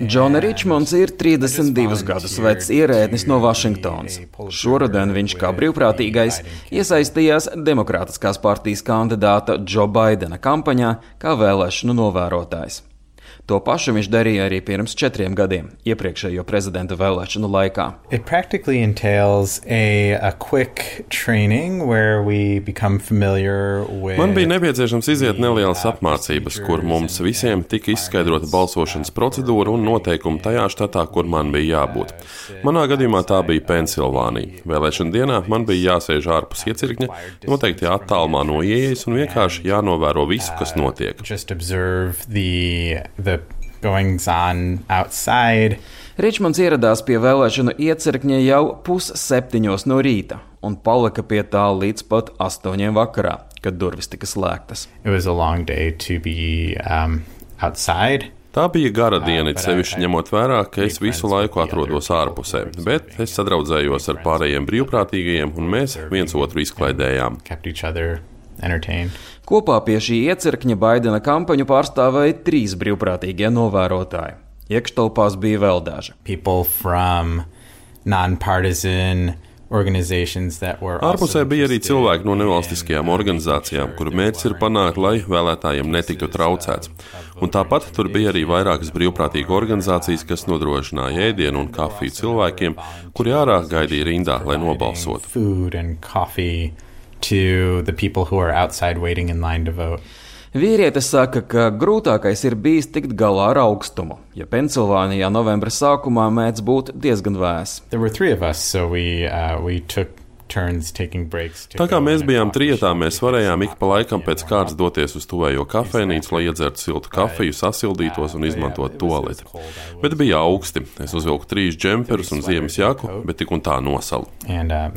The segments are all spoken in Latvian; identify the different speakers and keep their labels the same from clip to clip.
Speaker 1: Džona Ričmonds ir 32 gadus vecs ierēdnis no Vašingtonas. Šoruden viņš kā brīvprātīgais iesaistījās Demokrātiskās partijas kandidāta Džo Baidena kampaņā kā vēlēšanu novērotājs. To pašu viņš darīja arī pirms četriem gadiem, iepriekšējo prezidenta vēlēšanu laikā.
Speaker 2: With... Man bija nepieciešams iziet nelielas apmācības, kur mums visiem tika izskaidrota balsošanas procedūra un noteikumi tajā štatā, kur man bija jābūt. Manā gadījumā tā bija Pensilvānija. Vēlēšana dienā man bija jāsēž ārpus iecirkņa, noteikti attālumā no ieejas un vienkārši jānovēro visu, kas notiek.
Speaker 3: The, goings on outside.
Speaker 1: Ričmonds ieradās pie vēlēšanu iecirkņa jau pusseptiņos no rīta un palika pie tā līdz pat astoņiem vakarā, kad durvis tika slēgtas.
Speaker 3: Be, um,
Speaker 2: Tā bija gara diena, sevišķi ņemot vērā, ka es visu laiku atrodos ārpusē, bet es sadraudzējos ar pārējiem brīvprātīgajiem, un mēs viens otru izklaidējām.
Speaker 1: Kopā pie šī iecirkņa Baidena kampaņu pārstāvēja trīs brīvprātīgie novērotāji. Iekštelpās bija vēl daži.
Speaker 2: Ārpusē bija arī cilvēki no nevalstiskajām organizācijām, kuru mērķis ir panākt, lai vēlētājiem netiktu traucēts. Un tāpat tur bija arī vairākas brīvprātīgas organizācijas, kas nodrošināja ēdienu un kafiju cilvēkiem, kuri ārā gaidīja rindā, lai nobalsotu
Speaker 3: to the people who are outside waiting in line to vote.
Speaker 1: Vīrietis saka, ka grūtākais ir bijis tikt galā ar augstumu, ja Pensilvānijā novembra sākumā mēdz būt diezgan vēss.
Speaker 3: Us, so we, uh, we
Speaker 2: Tā kā mēs bijām trijotā, mēs varējām ik pa laikam pēc kārtas doties uz tuvējo kafejnīcu, lai iedzertu siltu kafiju, sasildītos un izmantotu toleti. Bet bija augsti. Es uzvilku trīs džemperus un ziemas jaku, bet tik un tā nosalu.
Speaker 3: And, uh,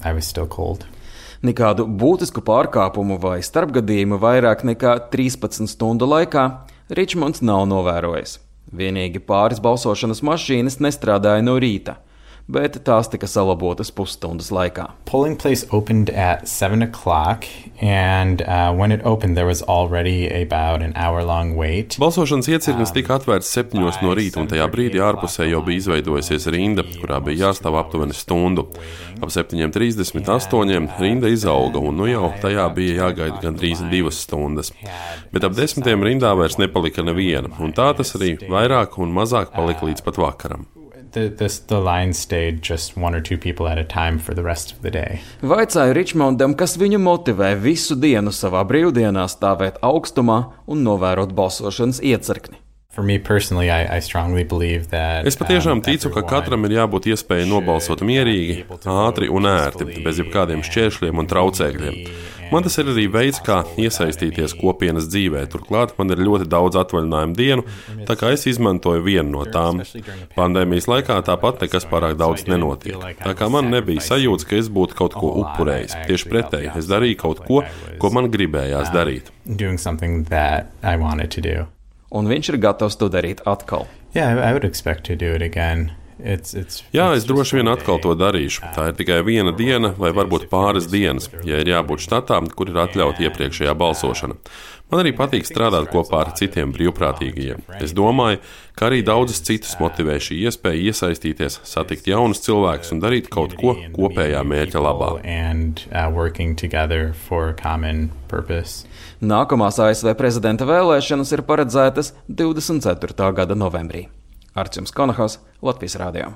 Speaker 1: Nekādu būtisku pārkāpumu vai starpgadījumu vairāk nekā 13 stundu laikā Ričmonds nav novērojis. Vienīgi pāris balsošanas mašīnas nestrādāja no rīta bet tās tika salabotas pusstundas laikā.
Speaker 3: Polling place opened at 7 o'clock, and uh, when it opened, there was already about an hour long wait.
Speaker 2: Balsošanas iecirknis tika atvērts septiņos no rīta, un tajā brīdī ārpusē jau bija izveidojusies rinda, kurā bija jāstāv aptuveni stundu. Ap 7.38 rinda izauga, un nu jau tajā bija jāgaida gandrīz divas stundas. Bet ap desmitiem rindā vairs nepalika neviena, un tā tas arī vairāk un mazāk palika līdz pat vakaram
Speaker 3: the, this, the line stayed just one or two people at a time for the rest of the day.
Speaker 1: Vaicāju Ričmondam, kas viņu motivē visu dienu savā brīvdienā stāvēt augstumā un novērot balsošanas iecirkni.
Speaker 3: I, I that,
Speaker 2: es patiešām um, ticu, ka katram ir jābūt iespējai nobalsot mierīgi, ātri un ērti, bez jebkādiem šķēršļiem un traucēkļiem. Man tas ir arī veids, kā iesaistīties kopienas dzīvē. Turklāt man ir ļoti daudz atvaļinājumu dienu, tā kā es izmantoju vienu no tām. Pandēmijas laikā tāpat nekas pārāk daudz nenotiek. Tā kā man nebija sajūta, ka es būtu kaut ko upurējis. Tieši pretēji, es darīju kaut ko, ko man gribējās darīt
Speaker 1: un viņš ir gatavs to darīt atkal.
Speaker 3: Yeah, I would expect to do it again.
Speaker 2: It's, it's, Jā, es droši vien atkal to darīšu. Tā ir tikai viena diena, vai varbūt pāris dienas, ja ir jābūt štatā, kur ir atļauta iepriekšējā balsošana. Man arī patīk strādāt kopā ar citiem brīvprātīgajiem. Es domāju, ka arī daudzus citus motivē šī iespēja iesaistīties, satikt jaunus cilvēkus un darīt kaut ko kopējā mērķa labā.
Speaker 3: Uh,
Speaker 1: Nākamās ASV prezidenta vēlēšanas ir paredzētas 24. gada novembrī. Arčuns Konahas, Latvijas Rādio.